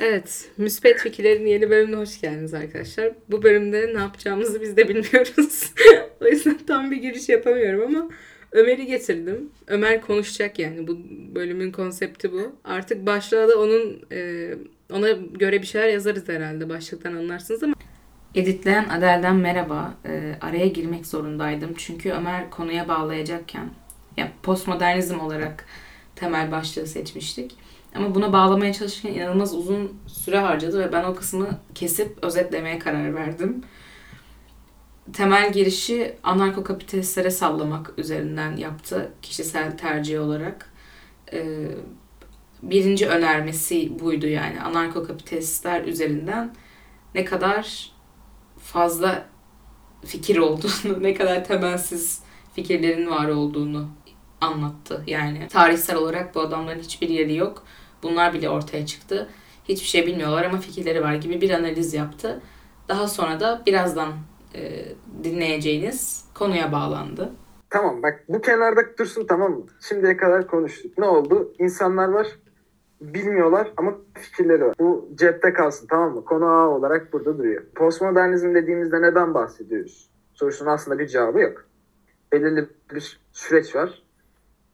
Evet, Müspet Fikirlerin yeni bölümüne hoş geldiniz arkadaşlar. Bu bölümde ne yapacağımızı biz de bilmiyoruz. o yüzden tam bir giriş yapamıyorum ama Ömer'i getirdim. Ömer konuşacak yani. Bu bölümün konsepti bu. Artık başlığa da onun e, ona göre bir şeyler yazarız herhalde. Başlıktan anlarsınız ama Editleyen Adel'den merhaba. Ee, araya girmek zorundaydım. Çünkü Ömer konuya bağlayacakken ya postmodernizm olarak temel başlığı seçmiştik. Ama buna bağlamaya çalışırken inanılmaz uzun süre harcadı ve ben o kısmı kesip özetlemeye karar verdim. Temel girişi anarko-kapitalistlere sallamak üzerinden yaptı kişisel tercih olarak. Ee, birinci önermesi buydu yani anarko-kapitalistler üzerinden ne kadar fazla fikir olduğunu, ne kadar temelsiz fikirlerin var olduğunu anlattı. Yani tarihsel olarak bu adamların hiçbir yeri yok. Bunlar bile ortaya çıktı. Hiçbir şey bilmiyorlar ama fikirleri var gibi bir analiz yaptı. Daha sonra da birazdan e, dinleyeceğiniz konuya bağlandı. Tamam bak bu kenarda dursun tamam mı? Şimdiye kadar konuştuk. Ne oldu? İnsanlar var bilmiyorlar ama fikirleri var. Bu cepte kalsın tamam mı? Konu A olarak burada duruyor. Postmodernizm dediğimizde neden bahsediyoruz? Sorusunun aslında bir cevabı yok. Belirli bir süreç var.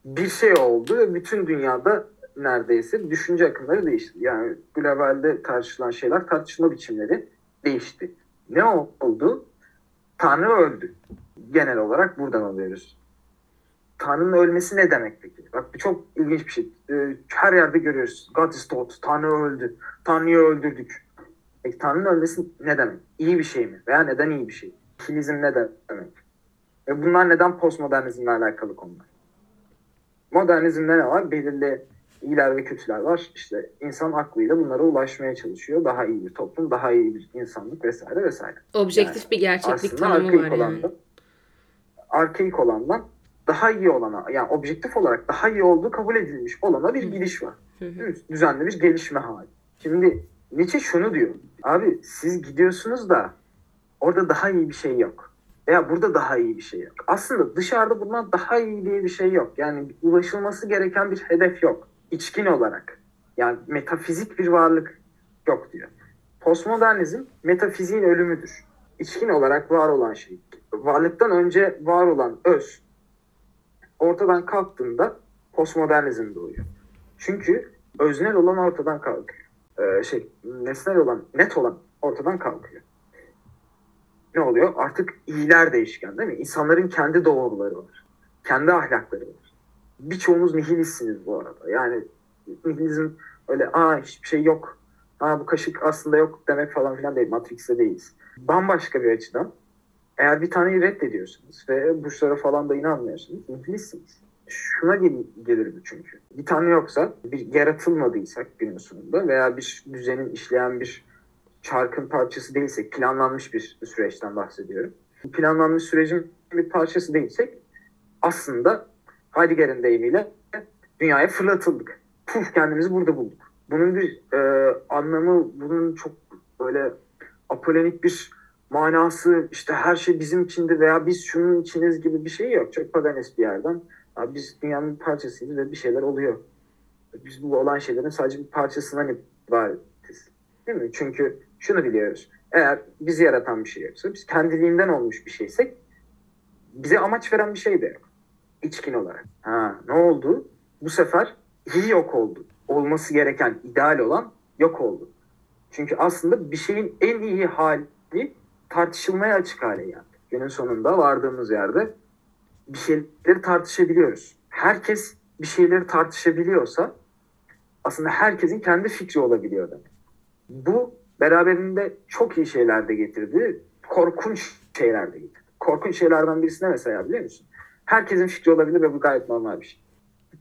Bir şey oldu ve bütün dünyada neredeyse düşünce akımları değişti. Yani globalde tartışılan şeyler, tartışma biçimleri değişti. Ne oldu? Tanrı öldü. Genel olarak buradan alıyoruz. Tanrı'nın ölmesi ne demek peki? Bak çok ilginç bir şey. Ee, her yerde görüyoruz. God is dead. Tanrı öldü. Tanrı'yı öldürdük. Peki Tanrı'nın ölmesi ne demek? İyi bir şey mi? Veya neden iyi bir şey? Nihilizm ne demek? Ve bunlar neden postmodernizmle alakalı konular? Modernizmde ne var? Belirli iyiler ve kötüler var. İşte insan aklıyla bunlara ulaşmaya çalışıyor. Daha iyi bir toplum, daha iyi bir insanlık vesaire vesaire. Objektif Yani bir gerçeklik tanımı var yani. olandan, arkaik olandan daha iyi olana, yani objektif olarak daha iyi olduğu kabul edilmiş olana bir gidiş var. Düzenli bir gelişme hali. Şimdi Nietzsche şunu diyor. Abi siz gidiyorsunuz da orada daha iyi bir şey yok. Veya burada daha iyi bir şey yok. Aslında dışarıda bundan daha iyi diye bir şey yok. Yani ulaşılması gereken bir hedef yok. İçkin olarak. Yani metafizik bir varlık yok diyor. Postmodernizm metafiziğin ölümüdür. İçkin olarak var olan şey. Varlıktan önce var olan öz ortadan kalktığında postmodernizm doğuyor. Çünkü öznel olan ortadan kalkıyor. Ee, şey nesnel olan, net olan ortadan kalkıyor. Ne oluyor? Artık iyiler değişken değil mi? İnsanların kendi doğruları var. Kendi ahlakları var. Birçoğunuz nihilistsiniz bu arada. Yani nihilizm öyle aa hiçbir şey yok. Aa bu kaşık aslında yok demek falan filan değil. Matrix'te değiliz. Bambaşka bir açıdan eğer bir taneyi reddediyorsunuz ve burçlara falan da inanmıyorsunuz, nihilistsiniz. Şuna gel- gelir bu çünkü. Bir tanrı yoksa, bir yaratılmadıysak günün sonunda veya bir düzenin işleyen bir çarkın parçası değilsek, planlanmış bir süreçten bahsediyorum. Planlanmış sürecin bir parçası değilsek aslında Heidegger'in deyimiyle dünyaya fırlatıldık. Puf kendimizi burada bulduk. Bunun bir e, anlamı, bunun çok böyle apolenik bir manası işte her şey bizim içinde veya biz şunun içiniz gibi bir şey yok. Çok paganist bir yerden. Abi biz dünyanın parçasıyız ve bir şeyler oluyor. Biz bu olan şeylerin sadece bir parçasından ibaretiz. Değil mi? Çünkü şunu biliyoruz. Eğer bizi yaratan bir şey yoksa, biz kendiliğinden olmuş bir şeysek bize amaç veren bir şey de yok. İçkin olarak. Ha, ne oldu? Bu sefer iyi yok oldu. Olması gereken, ideal olan yok oldu. Çünkü aslında bir şeyin en iyi hali tartışılmaya açık hale geldi. Günün sonunda vardığımız yerde bir şeyleri tartışabiliyoruz. Herkes bir şeyleri tartışabiliyorsa aslında herkesin kendi fikri olabiliyor demek. Bu beraberinde çok iyi şeyler de getirdi. Korkunç şeyler de getirdi. Korkunç şeylerden birisi ne mesela biliyor musun? Herkesin fikri olabilir ve bu gayet normal bir şey.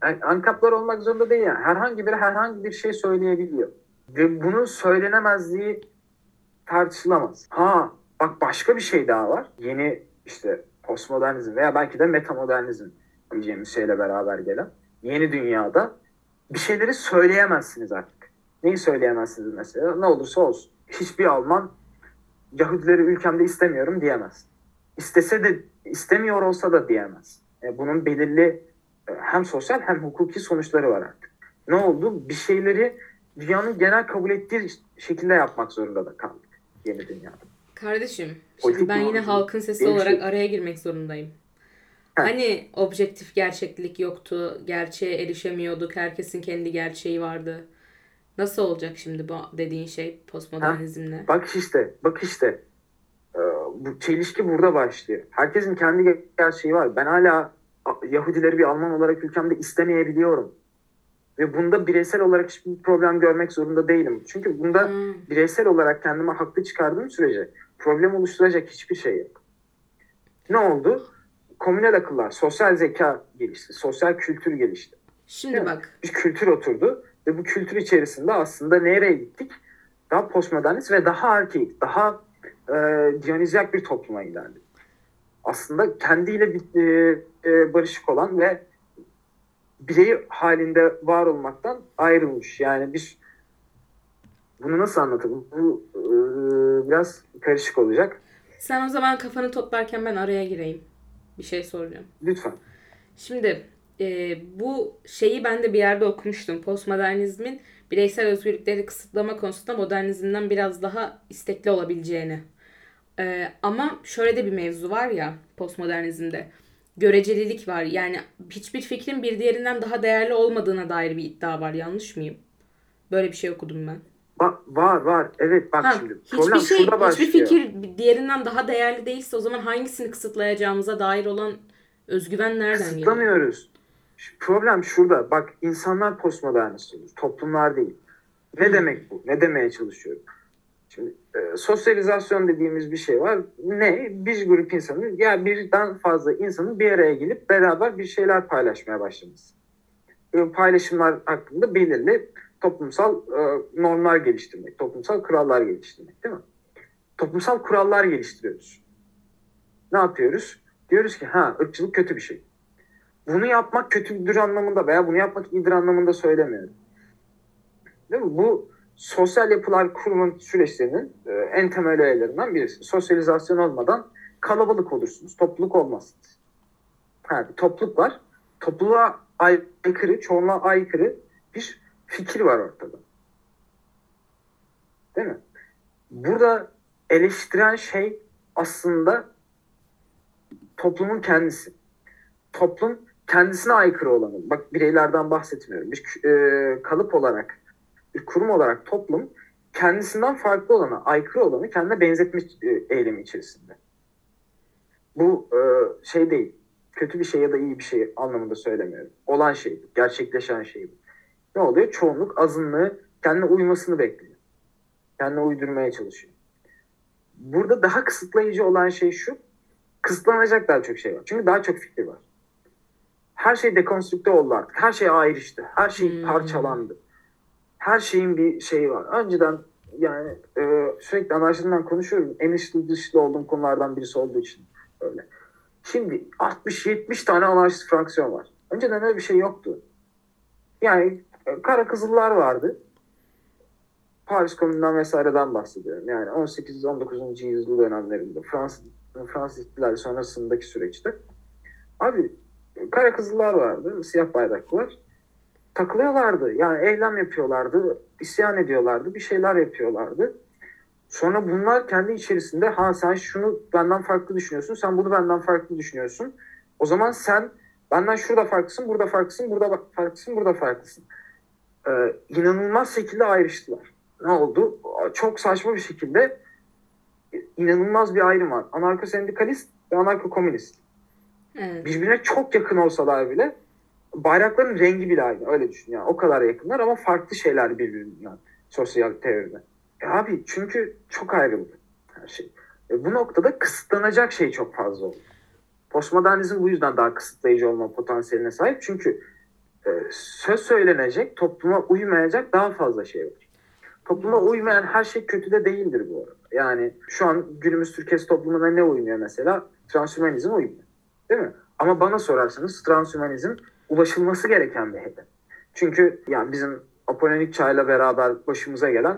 Yani ankaplar olmak zorunda değil yani. Herhangi biri herhangi bir şey söyleyebiliyor. Ve bunun söylenemezliği tartışılamaz. Ha bak başka bir şey daha var. Yeni işte postmodernizm veya belki de metamodernizm diyeceğimiz şeyle beraber gelen yeni dünyada bir şeyleri söyleyemezsiniz artık. Neyi söyleyemezsiniz mesela? Ne olursa olsun. Hiçbir Alman Yahudileri ülkemde istemiyorum diyemez. İstese de istemiyor olsa da diyemez. E, bunun belirli e, hem sosyal hem hukuki sonuçları var artık. Ne oldu? Bir şeyleri dünyanın genel kabul ettiği şekilde yapmak zorunda da kaldık yeni dünyada. Kardeşim, şimdi ben yine halkın sesi Benim olarak şey- araya girmek zorundayım. Heh. Hani objektif gerçeklik yoktu, gerçeğe erişemiyorduk, herkesin kendi gerçeği vardı. Nasıl olacak şimdi bu dediğin şey postmodernizmle? Bak işte, bak işte. Bu çelişki burada başlıyor. Herkesin kendi gerçeği var. Ben hala Yahudileri bir Alman olarak ülkemde istemeyebiliyorum. Ve bunda bireysel olarak hiçbir problem görmek zorunda değilim. Çünkü bunda Hmm. bireysel olarak kendime haklı çıkardığım sürece problem oluşturacak hiçbir şey yok. Ne oldu? Komünel akıllar, sosyal zeka gelişti, sosyal kültür gelişti. Şimdi bak, Bir kültür oturdu ve bu kültür içerisinde aslında nereye gittik? Daha postmodernist ve daha arkeik, daha e, diyonizyak bir topluma ilerledik. Aslında kendiyle bir, e, e, barışık olan ve birey halinde var olmaktan ayrılmış. Yani bir bunu nasıl anlatayım? Bu e, biraz karışık olacak. sen o zaman kafanı toplarken ben araya gireyim. Bir şey soracağım. Lütfen. Şimdi e, bu şeyi ben de bir yerde okumuştum. Postmodernizmin bireysel özgürlükleri kısıtlama konusunda modernizmden biraz daha istekli olabileceğini. E, ama şöyle de bir mevzu var ya postmodernizmde. Görecelilik var. Yani hiçbir fikrin bir diğerinden daha değerli olmadığına dair bir iddia var. Yanlış mıyım? Böyle bir şey okudum ben. Ba- var var. Evet bak Ha, şimdi. Problem hiçbir şey, şurada hiçbir başlıyor. fikir diğerinden daha değerli değilse o zaman hangisini kısıtlayacağımıza dair olan özgüven nereden geliyor? Kısıtlamıyoruz. Şu- Problem şurada. Bak insanlar postmodernist olur. Toplumlar değil. Ne Hı. demek bu? Ne demeye çalışıyorum? Şimdi e, sosyalizasyon dediğimiz bir şey var. Ne? Bir grup insanın ya birden fazla insanın bir araya gelip beraber bir şeyler paylaşmaya başlaması. Bu paylaşımlar hakkında belirli toplumsal e, normlar geliştirmek, toplumsal kurallar geliştirmek değil mi? Toplumsal kurallar geliştiriyoruz. Ne yapıyoruz? Diyoruz ki ha ırkçılık kötü bir şey. Bunu yapmak kötüdür anlamında veya bunu yapmak iyidir anlamında söylemiyorum. Değil mi? Bu sosyal yapılar kurma süreçlerinin e, en temel öğelerinden birisi. Sosyalizasyon olmadan kalabalık olursunuz. Topluluk olmazsınız. Bir topluluk var. Topluluğa aykırı, çoğunluğa aykırı bir fikir var ortada. Değil mi? Burada eleştiren şey aslında toplumun kendisi. Toplum kendisine aykırı olanı. Bak bireylerden bahsetmiyorum. Bir e, kalıp olarak, bir kurum olarak toplum kendisinden farklı olanı, aykırı olanı kendine benzetme eylemi içerisinde. Bu e, şey değil. Kötü bir şey ya da iyi bir şey anlamında söylemiyorum. Olan şey, gerçekleşen şey. Ne oluyor? Çoğunluk azınlığı kendine uymasını bekliyor. Kendine uydurmaya çalışıyor. Burada daha kısıtlayıcı olan şey şu. Kısıtlanacak daha çok şey var. Çünkü daha çok fikir var. Her şey dekonstrükte oldu artık. Her şey ayrıştı. Her şey Hmm. parçalandı. Her şeyin bir şeyi var. Önceden yani e, sürekli anarşiden konuşuyorum. En içli dışlı olduğum konulardan birisi olduğu için öyle. Şimdi 60-70 tane anarşist fraksiyon var. Önceden öyle bir şey yoktu. Yani e, kara kızıllar vardı. Paris Komünü'nden vesaireden bahsediyorum. Yani 18-19. yüzyıl dönemlerinde Fransız Fransız ihtilali sonrasındaki süreçte. Abi kara kızıllar vardı, siyah bayraklılar. Takılıyorlardı. Yani eylem yapıyorlardı, isyan ediyorlardı, bir şeyler yapıyorlardı. Sonra bunlar kendi içerisinde ha sen şunu benden farklı düşünüyorsun, sen bunu benden farklı düşünüyorsun. O zaman sen benden şurada farklısın, burada farklısın, burada farklısın, burada farklısın. Ee, inanılmaz şekilde ayrıştılar. Ne oldu? Çok saçma bir şekilde inanılmaz bir ayrım var. Anarko-sendikalist ve anarko-komünist. Evet. Birbirine çok yakın olsalar bile bayrakların rengi bile aynı. Öyle düşün yani. O kadar yakınlar ama farklı şeyler birbirinden sosyal teoride. E abi çünkü çok ayrıldı her şey. E bu noktada kısıtlanacak şey çok fazla oldu. Postmodernizm bu yüzden daha kısıtlayıcı olma potansiyeline sahip. Çünkü e, söz söylenecek, topluma uymayacak daha fazla şey var. Topluma uymayan her şey kötü de değildir bu arada. Yani şu an günümüz Türkiye toplumuna ne uymuyor mesela? Transhümanizm uymuyor. Değil mi? Ama bana sorarsanız transhümanizm ulaşılması gereken bir hedef. Çünkü yani bizim Apollonik çağıyla beraber başımıza gelen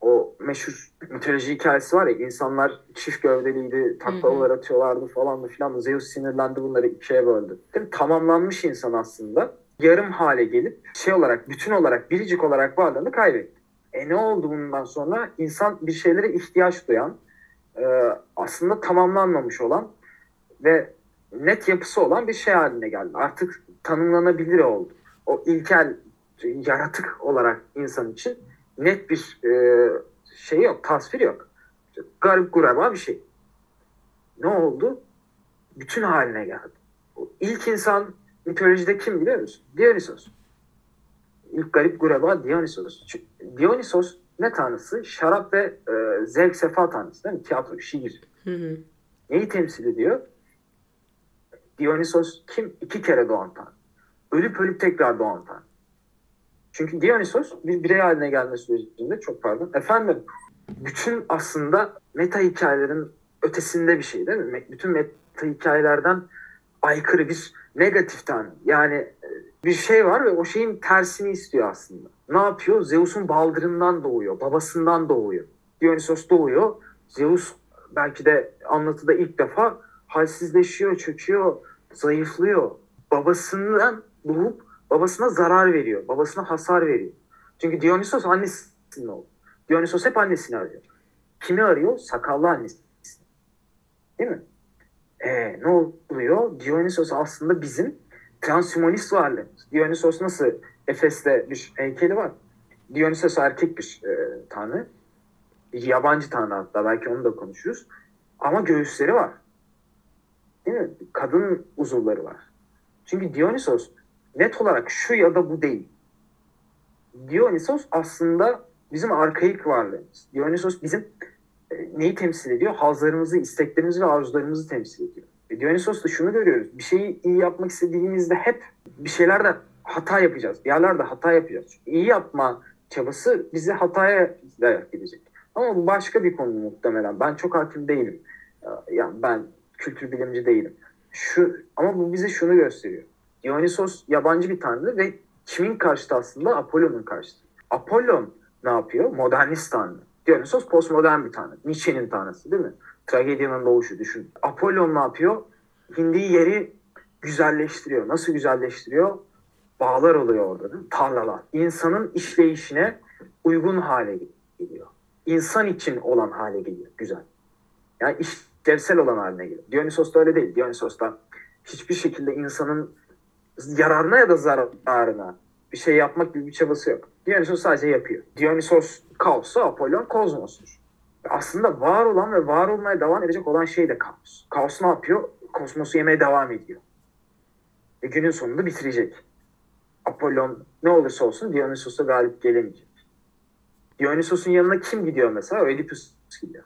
o meşhur mitoloji hikayesi var ya insanlar çift gövdeliydi, taklalar atıyorlardı falan da filan. Zeus sinirlendi bunları ikiye böldü. Değil mi? Tamamlanmış insan aslında. yarım hale gelip şey olarak, bütün olarak, biricik olarak varlığını kaybetti. E ne oldu bundan sonra? İnsan bir şeylere ihtiyaç duyan, e, aslında tamamlanmamış olan ve net yapısı olan bir şey haline geldi. Artık tanımlanabilir oldu. O ilkel yaratık olarak insan için net bir e, şey yok, tasvir yok. Garip gureba bir şey. Ne oldu? Bütün haline geldi. O ilk insan mitolojide kim biliyor musun? Dionysos. İlk garip gureba Dionysos. Çünkü Dionysos ne tanrısı? Şarap ve e, zevk sefa tanrısı değil mi? Tiyatro, şiir. Hı hı. Neyi temsil ediyor? Dionysos kim? İki kere doğan tanrı. Ölüp ölüp tekrar doğan tanrı. Çünkü Dionysos bir birey haline gelme sürecinde çok pardon. Efendim bütün aslında meta hikayelerin ötesinde bir şey değil mi? Bütün meta hikayelerden aykırı bir negatif tanrı. Yani e, bir şey var ve o şeyin tersini istiyor aslında. Ne yapıyor? Zeus'un baldırından doğuyor, babasından doğuyor. Dionysos doğuyor. Zeus belki de anlatıda ilk defa halsizleşiyor, çöküyor, zayıflıyor. Babasından doğup babasına zarar veriyor. Babasına hasar veriyor. Çünkü Dionysos annesinin oğlu. Dionysos hep annesini arıyor. Kimi arıyor? Sakallı annesi. Değil mi? Ee, ne oluyor? Dionysos aslında bizim transhumanist varlığımız. Dionysos nasıl Efes'te bir heykeli var. Dionysos erkek bir e, tanrı. Yabancı tanrı hatta belki onu da konuşuruz. Ama göğüsleri var. Değil mi? Kadın uzuvları var. Çünkü Dionysos net olarak şu ya da bu değil. Dionysos aslında bizim arkaik varlığımız. Dionysos bizim e, neyi temsil ediyor? Hazlarımızı, isteklerimizi ve arzularımızı temsil ediyor. E, Dionysos'ta şunu görüyoruz. Bir şeyi iyi yapmak istediğimizde hep bir şeylerde hata yapacağız. Bir yerlerde hata yapacağız. İyi yapma çabası bizi hataya dayak edecek. Ama bu başka bir konu muhtemelen. Ben çok hakim değilim. Yani ben kültür bilimci değilim. Şu ama bu bize şunu gösteriyor. Dionysos yabancı bir tanrı ve kimin karşıtı aslında? Apollon'un karşıtı. Apollon ne yapıyor? Modernist tanrı. Dionysos postmodern bir tanrı. Nietzsche'nin tanrısı değil mi? Tragedyanın doğuşu düşün. Apollon ne yapıyor? Hindiği yeri güzelleştiriyor. Nasıl güzelleştiriyor? Bağlar oluyor orada değil mi? Tarlalar. İnsanın işleyişine uygun hale geliyor. İnsan için olan hale geliyor. Güzel. Yani işlevsel olan haline geliyor. Dionysos da öyle değil. Dionysos da hiçbir şekilde insanın yararına ya da zararına bir şey yapmak gibi bir çabası yok. Dionysos sadece yapıyor. Dionysos kaosu, Apollon kozmostur. Aslında var olan ve var olmaya devam edecek olan şey de kaos. Kaos ne yapıyor? Kosmosu yemeye devam ediyor. Ve günün sonunda bitirecek. Apollon ne olursa olsun Dionysos'a galip gelemeyecek. Dionysos'un yanına kim gidiyor mesela? Oedipus gidiyor.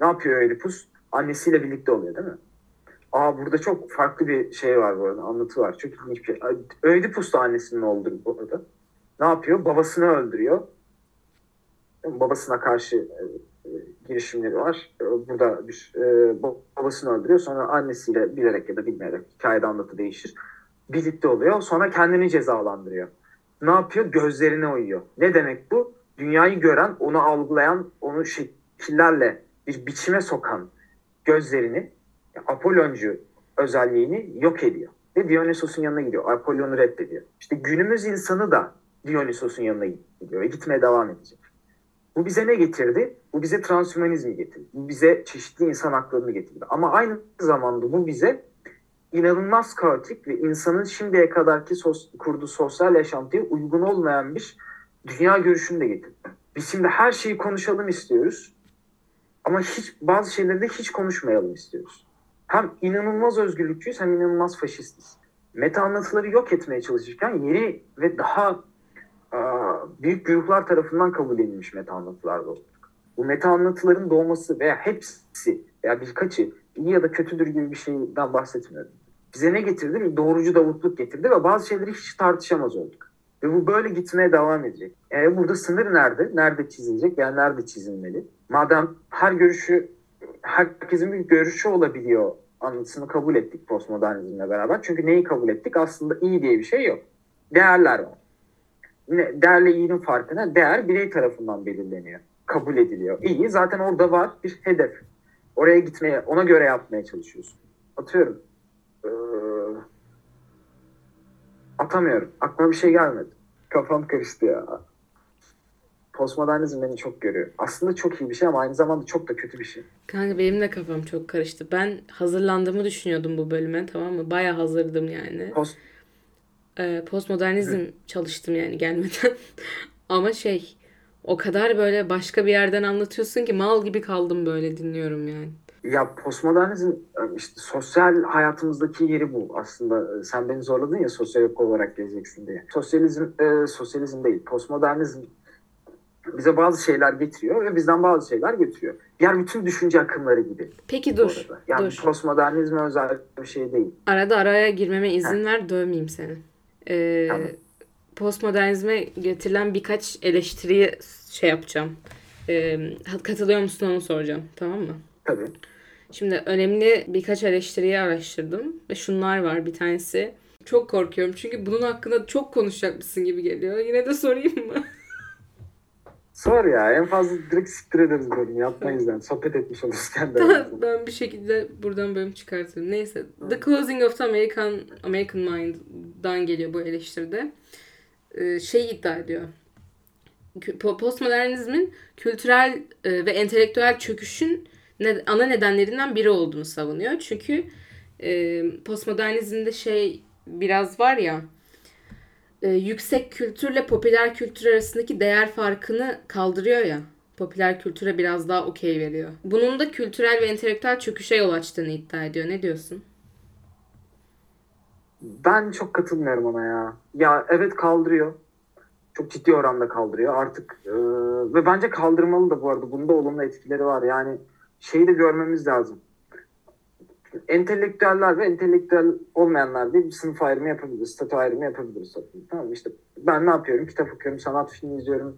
Ne yapıyor Oedipus? Annesiyle birlikte oluyor değil mi? Aa burada çok farklı bir şey var bu arada. Anlatı var. Çok ilginç bir şey. Oedipus da annesinin oğludur bu arada. Ne yapıyor? Babasını öldürüyor. Babasına karşı e, e, girişimleri var. E, Burada bir babasını öldürüyor. Sonra annesiyle bilerek ya da bilmeyerek hikayede anlatı değişir. Birlikte oluyor. Sonra kendini cezalandırıyor. Ne yapıyor? Gözlerine uyuyor. Ne demek bu? Dünyayı gören, onu algılayan, onu şekillerle bir biçime sokan gözlerini Apolloncu özelliğini yok ediyor. Ve Dionysos'un yanına gidiyor. Apollon'u reddediyor. İşte günümüz insanı da Dionysos'un yanına gidiyor ve gitmeye devam edecek. Bu bize ne getirdi? Bu bize transhümanizmi getirdi. Bu bize çeşitli insan haklarını getirdi. Ama aynı zamanda bu bize inanılmaz kaotik ve insanın şimdiye kadarki sos, kurduğu sosyal yaşantıya uygun olmayan bir dünya görüşünü de getirdi. Biz şimdi her şeyi konuşalım istiyoruz. Ama hiç bazı şeyleri de hiç konuşmayalım istiyoruz. Hem inanılmaz özgürlükçüyüz hem inanılmaz faşistiz. Meta anlatıları yok etmeye çalışırken yeni ve daha aa, büyük gruplar tarafından kabul edilmiş meta anlatılar doğduk. Bu meta anlatıların doğması veya hepsi veya birkaçı iyi ya da kötüdür gibi bir şeyden bahsetmiyorum. Bize ne getirdi? Bir doğrucu davutluk getirdi ve bazı şeyleri hiç tartışamaz olduk. Ve bu böyle gitmeye devam edecek. E burada sınır nerede? Nerede çizilecek veya nerede çizilmeli? Madem her görüşü, herkesin bir görüşü olabiliyor anlatısını kabul ettik postmodernizmle beraber. Çünkü neyi kabul ettik? Aslında iyi diye bir şey yok. Değerler var. Ne, değerle iyinin farkına değer birey tarafından belirleniyor. Kabul ediliyor. İyi zaten orada var bir hedef. Oraya gitmeye, ona göre yapmaya çalışıyorsun. Atıyorum. Ee, Atamıyorum. Aklıma bir şey gelmedi. Kafam karıştı ya. Postmodernizm beni çok görüyor. Aslında çok iyi bir şey ama aynı zamanda çok da kötü bir şey. Kanka benim de kafam çok karıştı. Ben hazırlandığımı düşünüyordum bu bölüme tamam mı? Baya hazırdım yani. Post Ee, postmodernizm çalıştım yani gelmeden. Ama şey o kadar böyle başka bir yerden anlatıyorsun ki mal gibi kaldım böyle dinliyorum yani. Ya postmodernizm işte sosyal hayatımızdaki yeri bu aslında. Sen beni zorladın ya sosyolog olarak geleceksin diye. Sosyalizm, e, sosyalizm değil, postmodernizm bize bazı şeyler getiriyor ve bizden bazı şeyler götürüyor. Diğer bütün düşünce akımları gibi. Peki dur. Yani dur. postmodernizme özel bir şey değil. Arada araya girmeme izin ver dövmeyeyim seni. Ee, Tamam. postmodernizme getirilen birkaç eleştiriyi şey yapacağım. Ee, katılıyor musun onu soracağım. Tamam mı? Tabii. Şimdi önemli birkaç eleştiriyi araştırdım ve şunlar var bir tanesi. Çok korkuyorum çünkü bunun hakkında çok konuşacakmışsın gibi geliyor. Yine de sorayım mı? Sor ya en fazla direkt siktir ederiz bölümü yapmayız yani. Sohbet etmiş oluruz kendi aramızda. ben bir şekilde buradan bölüm çıkartırım. Neyse. The Closing of the American, American Mind'dan geliyor bu eleştiride. Ee, şey iddia ediyor. Postmodernizmin kültürel e, ve entelektüel çöküşün ana nedenlerinden biri olduğunu savunuyor. Çünkü e, postmodernizmde şey biraz var ya e, yüksek kültürle popüler kültür arasındaki değer farkını kaldırıyor ya. Popüler kültüre biraz daha okey veriyor. Bunun da kültürel ve entelektüel çöküşe yol açtığını iddia ediyor. Ne diyorsun? Ben çok katılmıyorum ona ya. Ya evet kaldırıyor. Çok ciddi oranda kaldırıyor. Artık e, ve bence kaldırmalı da bu arada. Bunda olumlu etkileri var. Yani şeyi de görmemiz lazım. Entelektüeller ve entelektüel olmayanlar diye bir sınıf ayrımı yapabiliriz. Statü ayrımı yapabiliriz. Tamam mı? İşte ben ne yapıyorum? Kitap okuyorum, sanat filmi izliyorum.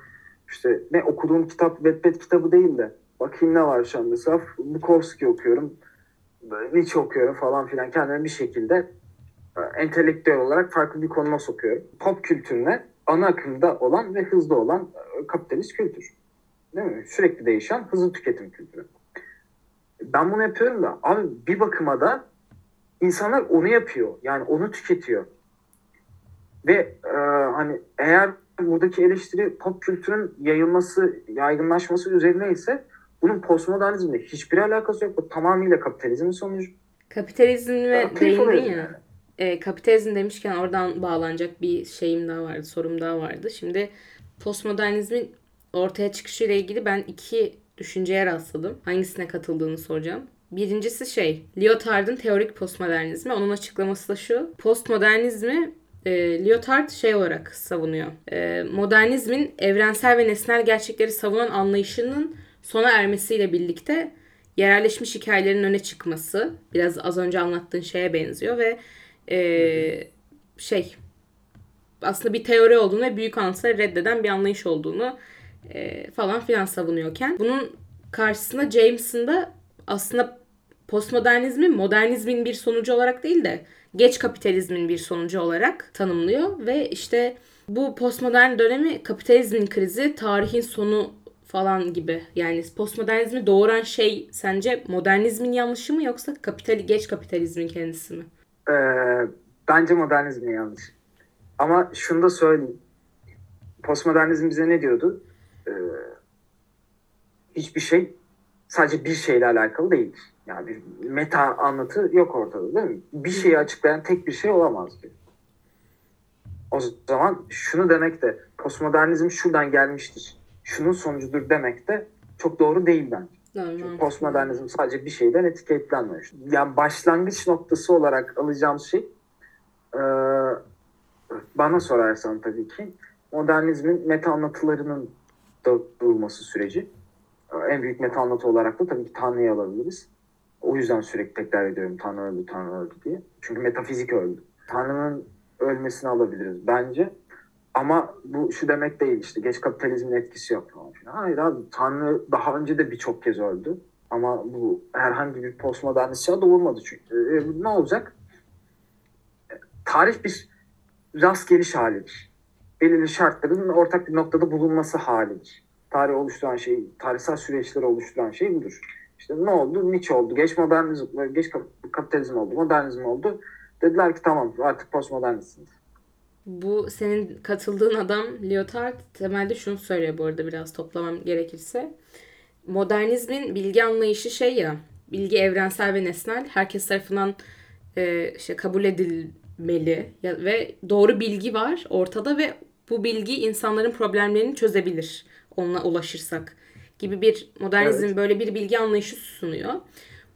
İşte ne okuduğum kitap Wattpad kitabı değil de bakayım ne var şu an mesela Bukowski okuyorum. Nietzsche okuyorum falan filan. Kendimi bir şekilde e, entelektüel olarak farklı bir konuma sokuyorum. Pop kültürüne ana akımda olan ve hızlı olan e, kapitalist kültür. Değil mi? Sürekli değişen hızlı tüketim kültürü. Ben bunu yapıyorum da abi bir bakıma da insanlar onu yapıyor. Yani onu tüketiyor. Ve e, hani eğer buradaki eleştiri pop kültürün yayılması, yaygınlaşması üzerine ise bunun postmodernizmle hiçbir alakası yok. Bu tamamıyla kapitalizmin sonucu. Kapitalizme değindin ya. yani. E, kapitalizm demişken oradan bağlanacak bir şeyim daha vardı, sorum daha vardı. Şimdi postmodernizmin ortaya çıkışıyla ilgili ben iki düşünceye rastladım. Hangisine katıldığını soracağım. Birincisi şey, Lyotard'ın teorik postmodernizmi. Onun açıklaması da şu. Postmodernizmi e, Lyotard şey olarak savunuyor. E, modernizmin evrensel ve nesnel gerçekleri savunan anlayışının sona ermesiyle birlikte yerelleşmiş hikayelerin öne çıkması biraz az önce anlattığın şeye benziyor ve e, şey aslında bir teori olduğunu ve büyük anlatıları reddeden bir anlayış olduğunu e, falan filan savunuyorken bunun karşısında James'in de aslında postmodernizmi modernizmin bir sonucu olarak değil de geç kapitalizmin bir sonucu olarak tanımlıyor ve işte bu postmodern dönemi kapitalizmin krizi, tarihin sonu falan gibi. Yani postmodernizmi doğuran şey sence modernizmin yanlışı mı yoksa kapital geç kapitalizmin kendisi mi? Ee, bence modernizmin yanlış. Ama şunu da söyleyeyim. Postmodernizm bize ne diyordu? Ee, hiçbir şey sadece bir şeyle alakalı değildir. Yani bir meta anlatı yok ortada değil mi? Bir şeyi açıklayan tek bir şey olamaz diyor. O zaman şunu demek de postmodernizm şuradan gelmiştir. Şunun sonucudur demek de çok doğru değil bence. Çünkü postmodernizm sadece bir şeyden etiketlenmiyor. Yani başlangıç noktası olarak alacağımız şey e, bana sorarsan tabii ki modernizmin meta anlatılarının dağıtılması süreci. E, En büyük meta anlatı olarak da tabii ki Tanrı'yı alabiliriz. O yüzden sürekli tekrar ediyorum Tanrı öldü, Tanrı öldü diye. Çünkü metafizik öldü. Tanrı'nın ölmesini alabiliriz bence. Ama bu şu demek değil işte geç kapitalizmin etkisi yok falan filan. Hayır abi Tanrı daha önce de birçok kez öldü. Ama bu herhangi bir postmodernist çağ doğurmadı çünkü. E, ne olacak? E, Tarih bir rast geliş halidir. Belirli şartların ortak bir noktada bulunması halidir. Tarih oluşturan şey, tarihsel süreçleri oluşturan şey budur. İşte ne oldu? Nietzsche oldu. Geç modernizm, geç kap- kapitalizm oldu, modernizm oldu. Dediler ki tamam artık postmodernistsiniz. Bu senin katıldığın adam Lyotard temelde şunu söylüyor bu arada biraz toplamam gerekirse. Modernizmin bilgi anlayışı şey ya, bilgi evrensel ve nesnel, herkes tarafından e, işte kabul edilmeli ve doğru bilgi var ortada ve bu bilgi insanların problemlerini çözebilir onunla ulaşırsak gibi bir modernizm Evet. böyle bir bilgi anlayışı sunuyor.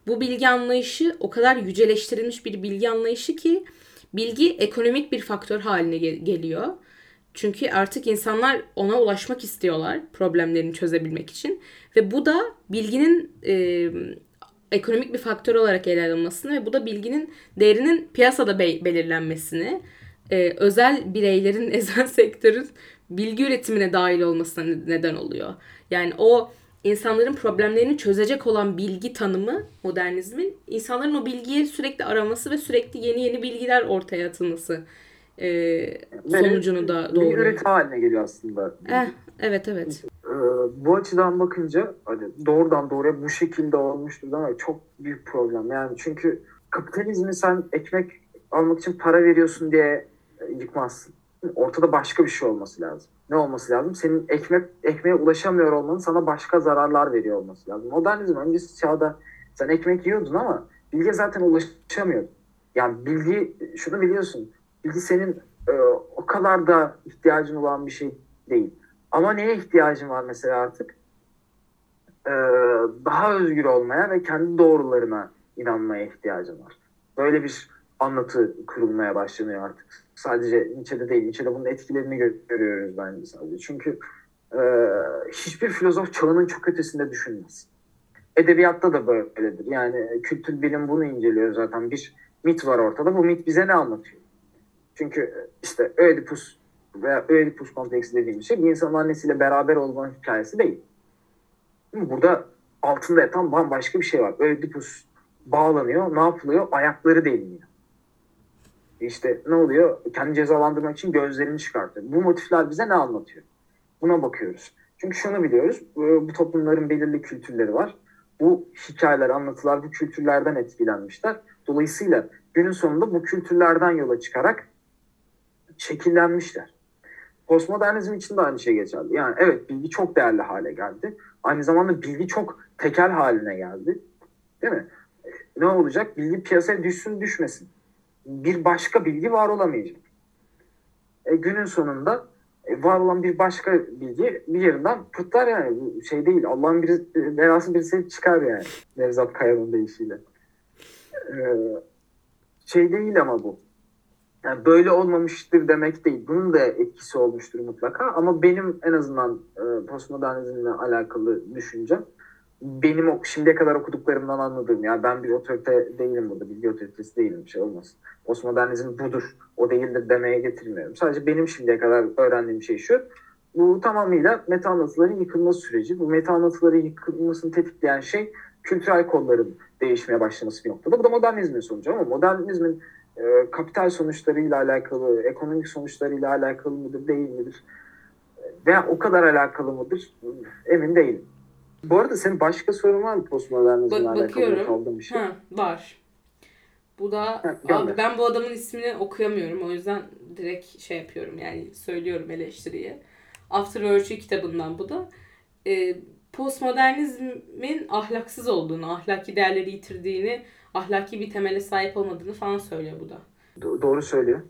Bu bilgi anlayışı o kadar yüceleştirilmiş bir bilgi anlayışı ki bilgi ekonomik bir faktör haline gel- geliyor. Çünkü artık insanlar ona ulaşmak istiyorlar problemlerini çözebilmek için ve bu da bilginin e, ekonomik bir faktör olarak ele alınmasını ve bu da bilginin değerinin piyasada be- belirlenmesini, e, özel bireylerin, özel sektörün bilgi üretimine dahil olmasına ne- neden oluyor. Yani o insanların problemlerini çözecek olan bilgi tanımı modernizmin insanların o bilgiyi sürekli araması ve sürekli yeni yeni bilgiler ortaya atılması e, sonucunu da bir doğuruyor. üretim haline geliyor aslında. Eh, evet evet. Ee, bu açıdan bakınca hani doğrudan doğruya bu şekilde olmuştur ama çok büyük problem. Yani çünkü kapitalizmi sen ekmek almak için para veriyorsun diye yıkmazsın. Ortada başka bir şey olması lazım. Ne olması lazım? Senin ekmek ekmeğe ulaşamıyor olmanın sana başka zararlar veriyor olması lazım. Modernizm öncesi çağda sen ekmek yiyordun ama bilgiye zaten ulaşamıyordun. Yani bilgi şunu biliyorsun. Bilgi senin e, o kadar da ihtiyacın olan bir şey değil. Ama neye ihtiyacın var mesela artık? Ee, daha özgür olmaya ve kendi doğrularına inanmaya ihtiyacın var. Böyle bir anlatı kurulmaya başlanıyor artık. Sadece Nietzsche'de değil. Nietzsche'de bunun etkilerini gö- görüyoruz bence sadece. Çünkü e, hiçbir filozof çağının çok ötesinde düşünmez. Edebiyatta da böyledir. Yani kültür bilim bunu inceliyor zaten. Bir mit var ortada. Bu mit bize ne anlatıyor? Çünkü işte Ödipus veya Ödipus kompleksi dediğimiz şey bir insanın annesiyle beraber olmanın hikayesi değil. Burada altında yatan bambaşka bir şey var. Ödipus bağlanıyor. Ne yapılıyor? Ayakları deliniyor. İşte ne oluyor? Kendi cezalandırmak için gözlerini çıkartıyor. Bu motifler bize ne anlatıyor? Buna bakıyoruz. Çünkü şunu biliyoruz. Bu toplumların belirli kültürleri var. Bu hikayeler, anlatılar bu kültürlerden etkilenmişler. Dolayısıyla günün sonunda bu kültürlerden yola çıkarak şekillenmişler. Postmodernizm için de aynı şey geçerli. Yani evet bilgi çok değerli hale geldi. Aynı zamanda bilgi çok tekel haline geldi. Değil mi? Ne olacak? Bilgi piyasaya düşsün düşmesin. Bir başka bilgi var olamayacak. E, günün sonunda e, var olan bir başka bilgi bir yerinden pırtlar yani. Şey değil. Allah'ın bir e, belası birisi çıkar yani. Nevzat Kaya'nın deyişiyle. E, şey değil ama bu. Yani böyle olmamıştır demek değil. Bunun da etkisi olmuştur mutlaka. Ama benim en azından e, postmodernizmle alakalı düşüncem benim şimdiye kadar okuduklarımdan anladığım ya ben bir otorite değilim burada. Bilgi otoritesi değilim. Bir şey olmaz. Postmodernizm budur. O değildir demeye getirmiyorum. Sadece benim şimdiye kadar öğrendiğim şey şu. Bu tamamıyla meta anlatıların yıkılma süreci. Bu meta anlatıların yıkılmasını tetikleyen şey kültürel kodların değişmeye başlaması bir noktada. Bu da modernizmin sonucu ama modernizmin e, kapital sonuçlarıyla alakalı, ekonomik sonuçlarıyla alakalı mıdır, değil midir? Veya o kadar alakalı mıdır? Emin değilim. Bu arada senin başka sorun var mı postmodernizmle Bak- alakalı aldığın bir şey? Ha, var. Bu da Ha, abi ben bu adamın ismini okuyamıyorum. O yüzden direkt şey yapıyorum yani söylüyorum eleştiriyi. After Virtue kitabından bu da. Ee, postmodernizmin ahlaksız olduğunu, ahlaki değerleri yitirdiğini, ahlaki bir temele sahip olmadığını falan söylüyor bu da. Do- doğru söylüyor.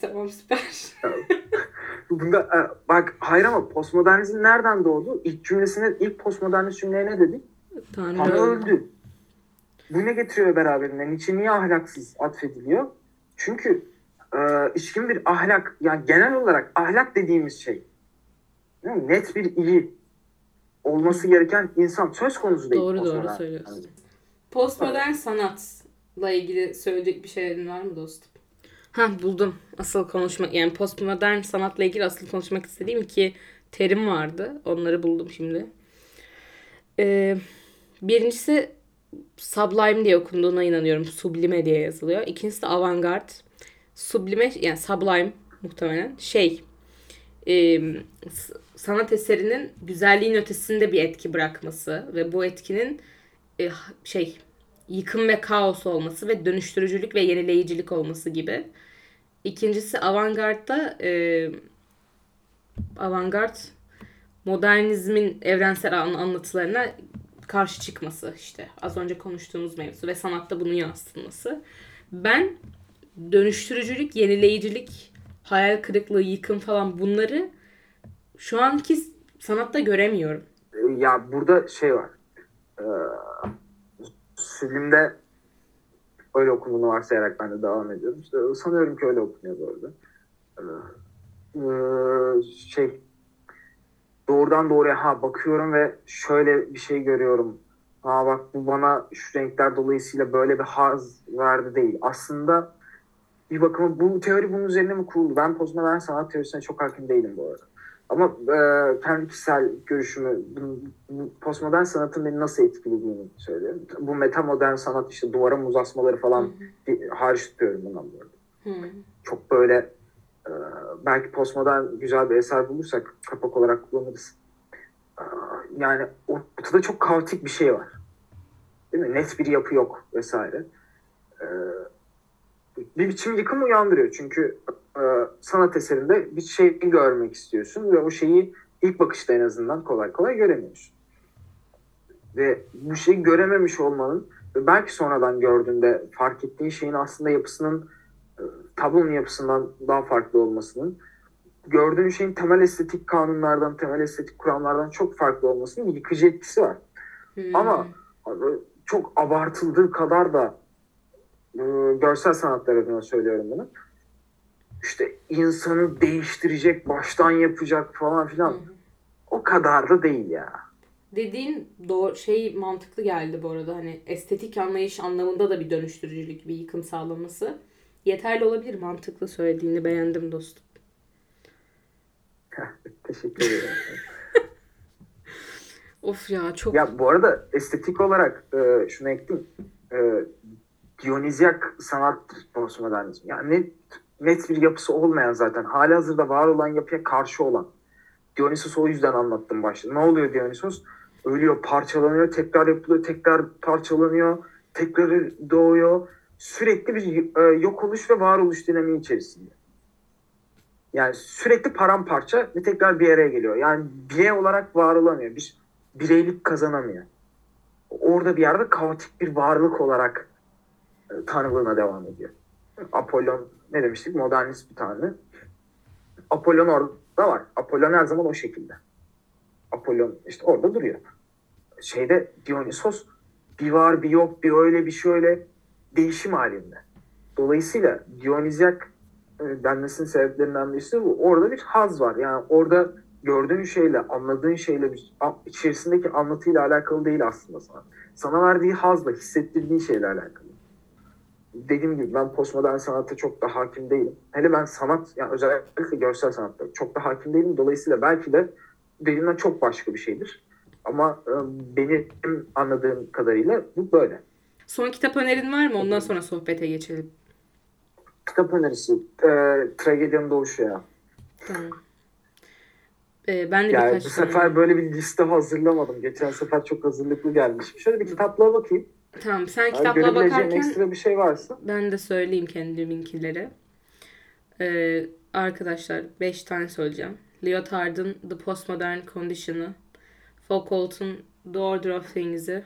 Tamam süper. Bunda e, bak hayır ama postmodernizm nereden doğdu? İlk cümlesine, ilk postmodernist cümleye ne dedi? Tanrı, Tanrı öldü. Bu ne getiriyor beraberinde? Niçin niye ahlaksız atfediliyor? Çünkü e, içkin bir ahlak, yani genel olarak ahlak dediğimiz şey değil mi? net bir iyi olması gereken insan söz konusu değil. Doğru doğru söylüyorsun. Postmodern sanatla ilgili söyleyecek bir şeylerin var mı dostum? Ha buldum. Asıl konuşmak yani postmodern sanatla ilgili asıl konuşmak istediğim iki terim vardı. Onları buldum şimdi. Ee, birincisi sublime diye okunduğuna inanıyorum. Sublime diye yazılıyor. İkincisi de avantgard. Sublime yani sublime muhtemelen şey e, sanat eserinin güzelliğin ötesinde bir etki bırakması ve bu etkinin e, şey yıkım ve kaos olması ve dönüştürücülük ve yenileyicilik olması gibi İkincisi avantgardda e, avantgard modernizmin evrensel an- anlatılarına karşı çıkması işte az önce konuştuğumuz mevzu ve sanatta bunun yansıtılması. Ben dönüştürücülük, yenileyicilik, hayal kırıklığı, yıkım falan bunları şu anki sanatta göremiyorum. Ee, Ya burada şey var. Ee, filmde öyle okunduğunu varsayarak ben de devam ediyorum. İşte sanıyorum ki öyle okunuyor. Ee, ee, şey doğrudan doğruya ha bakıyorum ve şöyle bir şey görüyorum. Ha bak bu bana şu renkler dolayısıyla böyle bir haz verdi değil. Aslında bir bakıma bu teori bunun üzerine mi kuruldu? Ben postmodern sanat teorisine çok hakim değilim bu arada. Ama e, kendi kişisel görüşümü, postmodern sanatın beni nasıl etkilediğini söylüyorum. Bu metamodern sanat işte duvara muz asmaları falan bir, hariç tutuyorum bundan bu arada. Hı. Çok böyle e, belki postmodern güzel bir eser bulursak kapak olarak kullanırız. E, yani ortada çok kaotik bir şey var. Değil mi? Net bir yapı yok vesaire. E, bir biçim yıkım uyandırıyor. Çünkü e, sanat eserinde bir şey görmek istiyorsun ve o şeyi ilk bakışta en azından kolay kolay göremiyorsun. Ve bu şeyi görememiş olmanın ve belki sonradan gördüğünde fark ettiğin şeyin aslında yapısının e, tablonun yapısından daha farklı olmasının gördüğün şeyin temel estetik kanunlardan, temel estetik kuramlardan çok farklı olmasının yıkıcı etkisi var. Hı. Ama abi, çok abartıldığı kadar da e, görsel sanatlar adına söylüyorum bunu. İşte insanı değiştirecek, baştan yapacak falan filan. Hı. O kadar da değil ya. Dediğin doğru şey mantıklı geldi bu arada. Hani estetik anlayış anlamında da bir dönüştürücülük, bir yıkım sağlaması. Yeterli olabilir. Mantıklı söylediğini beğendim dostum. Teşekkür ederim. Of ya çok ya bu arada estetik olarak e, şunu ekleyeyim. E, Dionizyak sanat postmodernizm. Yani net, net bir yapısı olmayan zaten. Hali hazırda var olan yapıya karşı olan. Dionysos o yüzden anlattım başta. Ne oluyor Dionysos? Ölüyor, parçalanıyor, tekrar yapılıyor, tekrar parçalanıyor, tekrar doğuyor. Sürekli bir e, yok oluş ve varoluş dinamiği içerisinde. Yani sürekli paramparça ve tekrar bir araya geliyor. Yani birey olarak var olamıyor. Bir bireylik kazanamıyor. Orada bir yerde kaotik bir varlık olarak e, tanrılığına devam ediyor. Apollon ne demiştik? Modernist bir tanrı. Apollon orada var. Apollon her zaman o şekilde. Apollon işte orada duruyor. Şeyde Dionysos bir var bir yok bir öyle bir şöyle değişim halinde. Dolayısıyla Dionizyak e, denmesinin sebeplerinden birisi bu. Orada bir haz var. Yani orada gördüğün şeyle, anladığın şeyle, içerisindeki anlatıyla alakalı değil aslında sana. Sana verdiği hazla, hissettirdiği şeyle alakalı. Dediğim gibi ben postmodern sanata çok da hakim değilim. Hele ben sanat, yani özellikle görsel sanatta çok da hakim değilim. Dolayısıyla belki de dediğimden çok başka bir şeydir. Ama e, benim anladığım kadarıyla bu böyle. Son kitap önerin var mı? Ondan sonra sohbete geçelim. Kitap önerisi, e, Tragedyanın Doğuşu ya. Tamam. Ee, ben de Yani birkaç bu tane- sefer böyle bir liste hazırlamadım. Geçen sefer çok hazırlıklı gelmişim. Şöyle bir kitaplığa bakayım. Tamam sen Yani kitapla bakarken ekstra bir şey varsa. ben de söyleyeyim kendiminkileri. Ee, arkadaşlar 5 tane söyleyeceğim. Lyotard'ın The Postmodern Condition'ı, Foucault'un The Order of Things'i,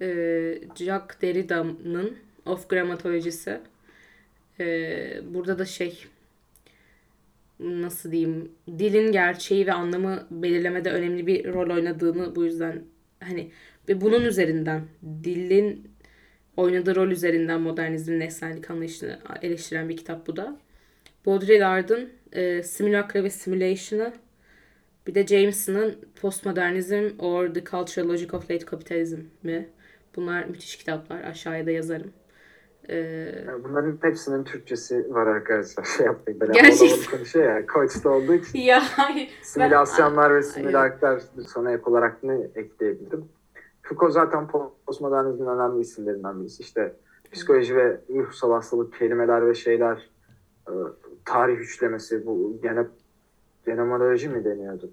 ee, Jacques Derrida'nın Of Grammatology'si. Ee, burada da şey nasıl diyeyim dilin gerçeği ve anlamı belirlemede önemli bir rol oynadığını bu yüzden hani ve bunun üzerinden dilin oynadığı rol üzerinden modernizmin nesnellik anlayışını eleştiren bir kitap bu da. Baudrillard'ın e, Simulacra ve Simulation'ı bir de Jameson'ın Postmodernizm or the Cultural Logic of Late Capitalism mi? Bunlar müthiş kitaplar. Aşağıya da yazarım. Ee, Yani bunların hepsinin Türkçesi var arkadaşlar. Şey yapmayın. Ben Gerçekten. Konuşuyor ya. Koç'ta olduğu için. ya hayır. Simülasyonlar ve simülaklar sona ek olarak ne ekleyebilirim? Foucault zaten postmodernizmin önemli isimlerinden birisi. İşte psikoloji ve ruhsal hastalık, kelimeler ve şeyler, e, tarih üçlemesi, bu gene, genomoloji mi deniyordu?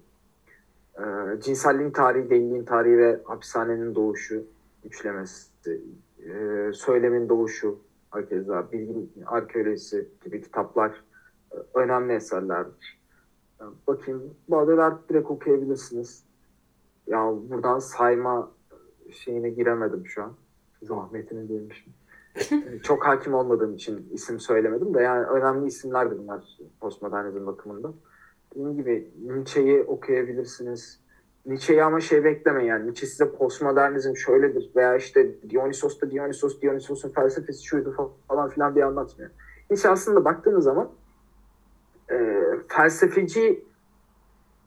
E, cinselliğin tarihi, deliliğin tarihi ve hapishanenin doğuşu üçlemesi, e, söylemin doğuşu, Hakeza Bilgin Arkeolojisi gibi kitaplar e, önemli eserlerdir. E, Bakayım Baudelaire direkt okuyabilirsiniz. Ya buradan sayma şeyine giremedim şu an. Zahmetini. E, Çok hakim olmadığım için isim söylemedim de yani önemli isimlerdir bunlar postmodernizm bakımında. Dediğim gibi Nietzsche'yi okuyabilirsiniz. Nietzsche'yi ama şey beklemeyin yani Nietzsche size postmodernizm şöyledir veya işte Dionysos da Dionysos, Dionysos'un felsefesi şuydu falan filan diye anlatmıyor. Nietzsche aslında baktığınız zaman e, felsefeci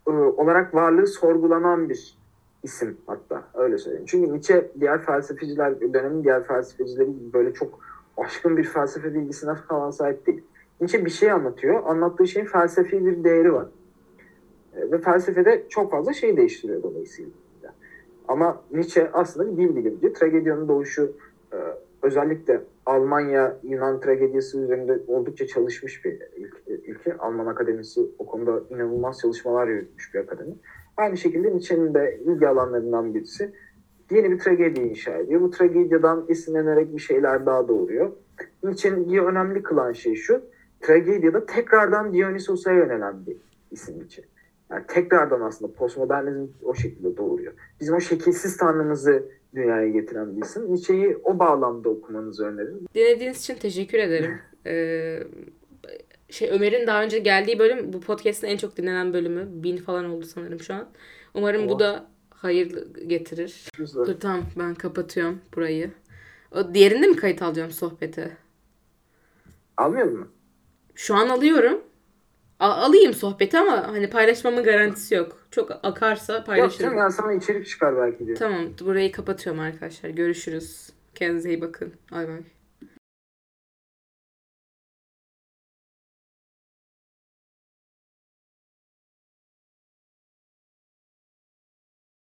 e, olarak varlığı sorgulanan bir isim hatta öyle söyleyeyim. Çünkü Nietzsche diğer felsefeciler, dönemin diğer felsefecileri gibi böyle çok aşkın bir felsefe bilgisine falan sahip değil. Nietzsche bir şey anlatıyor. Anlattığı şeyin felsefi bir değeri var. E, Ve felsefede çok fazla şey değiştiriyor dolayısıyla. Ama Nietzsche aslında bir bilimci. Tragedyanın doğuşu e, özellikle Almanya Yunan tragediyası üzerinde oldukça çalışmış bir ülke. ülke. Alman Akademisi o konuda inanılmaz çalışmalar yürütmüş bir akademi. Aynı şekilde Nietzsche'nin de ilgi alanlarından birisi yeni bir tragedi inşa ediyor. Bu tragedyadan esinlenerek bir şeyler daha doğuruyor. Nietzsche'nin önemli kılan şey şu, tragedyada tekrardan Dionysos'a yönelen bir isim Nietzsche. Yani tekrardan aslında postmodernizm o şekilde doğuruyor. Bizim o şekilsiz tanrımızı dünyaya getiren bir isim. Nietzsche'yi o bağlamda okumanızı öneririm. Dinlediğiniz için teşekkür ederim. Ee, şey Ömer'in daha önce geldiği bölüm bu podcast'ın en çok dinlenen bölümü. Bin falan oldu sanırım şu an. Umarım bu Oh. da hayır getirir. Güzel. Dur tamam ben kapatıyorum burayı. O diğerinde mi kayıt alacağım sohbeti? Almıyor musun? Şu an alıyorum. A- alayım sohbeti ama hani paylaşmamın garantisi yok. Çok akarsa Yok paylaşırım. canım ya sana içerik çıkar belki diye. Tamam burayı kapatıyorum arkadaşlar. Görüşürüz. Kendinize iyi bakın. Bay bay.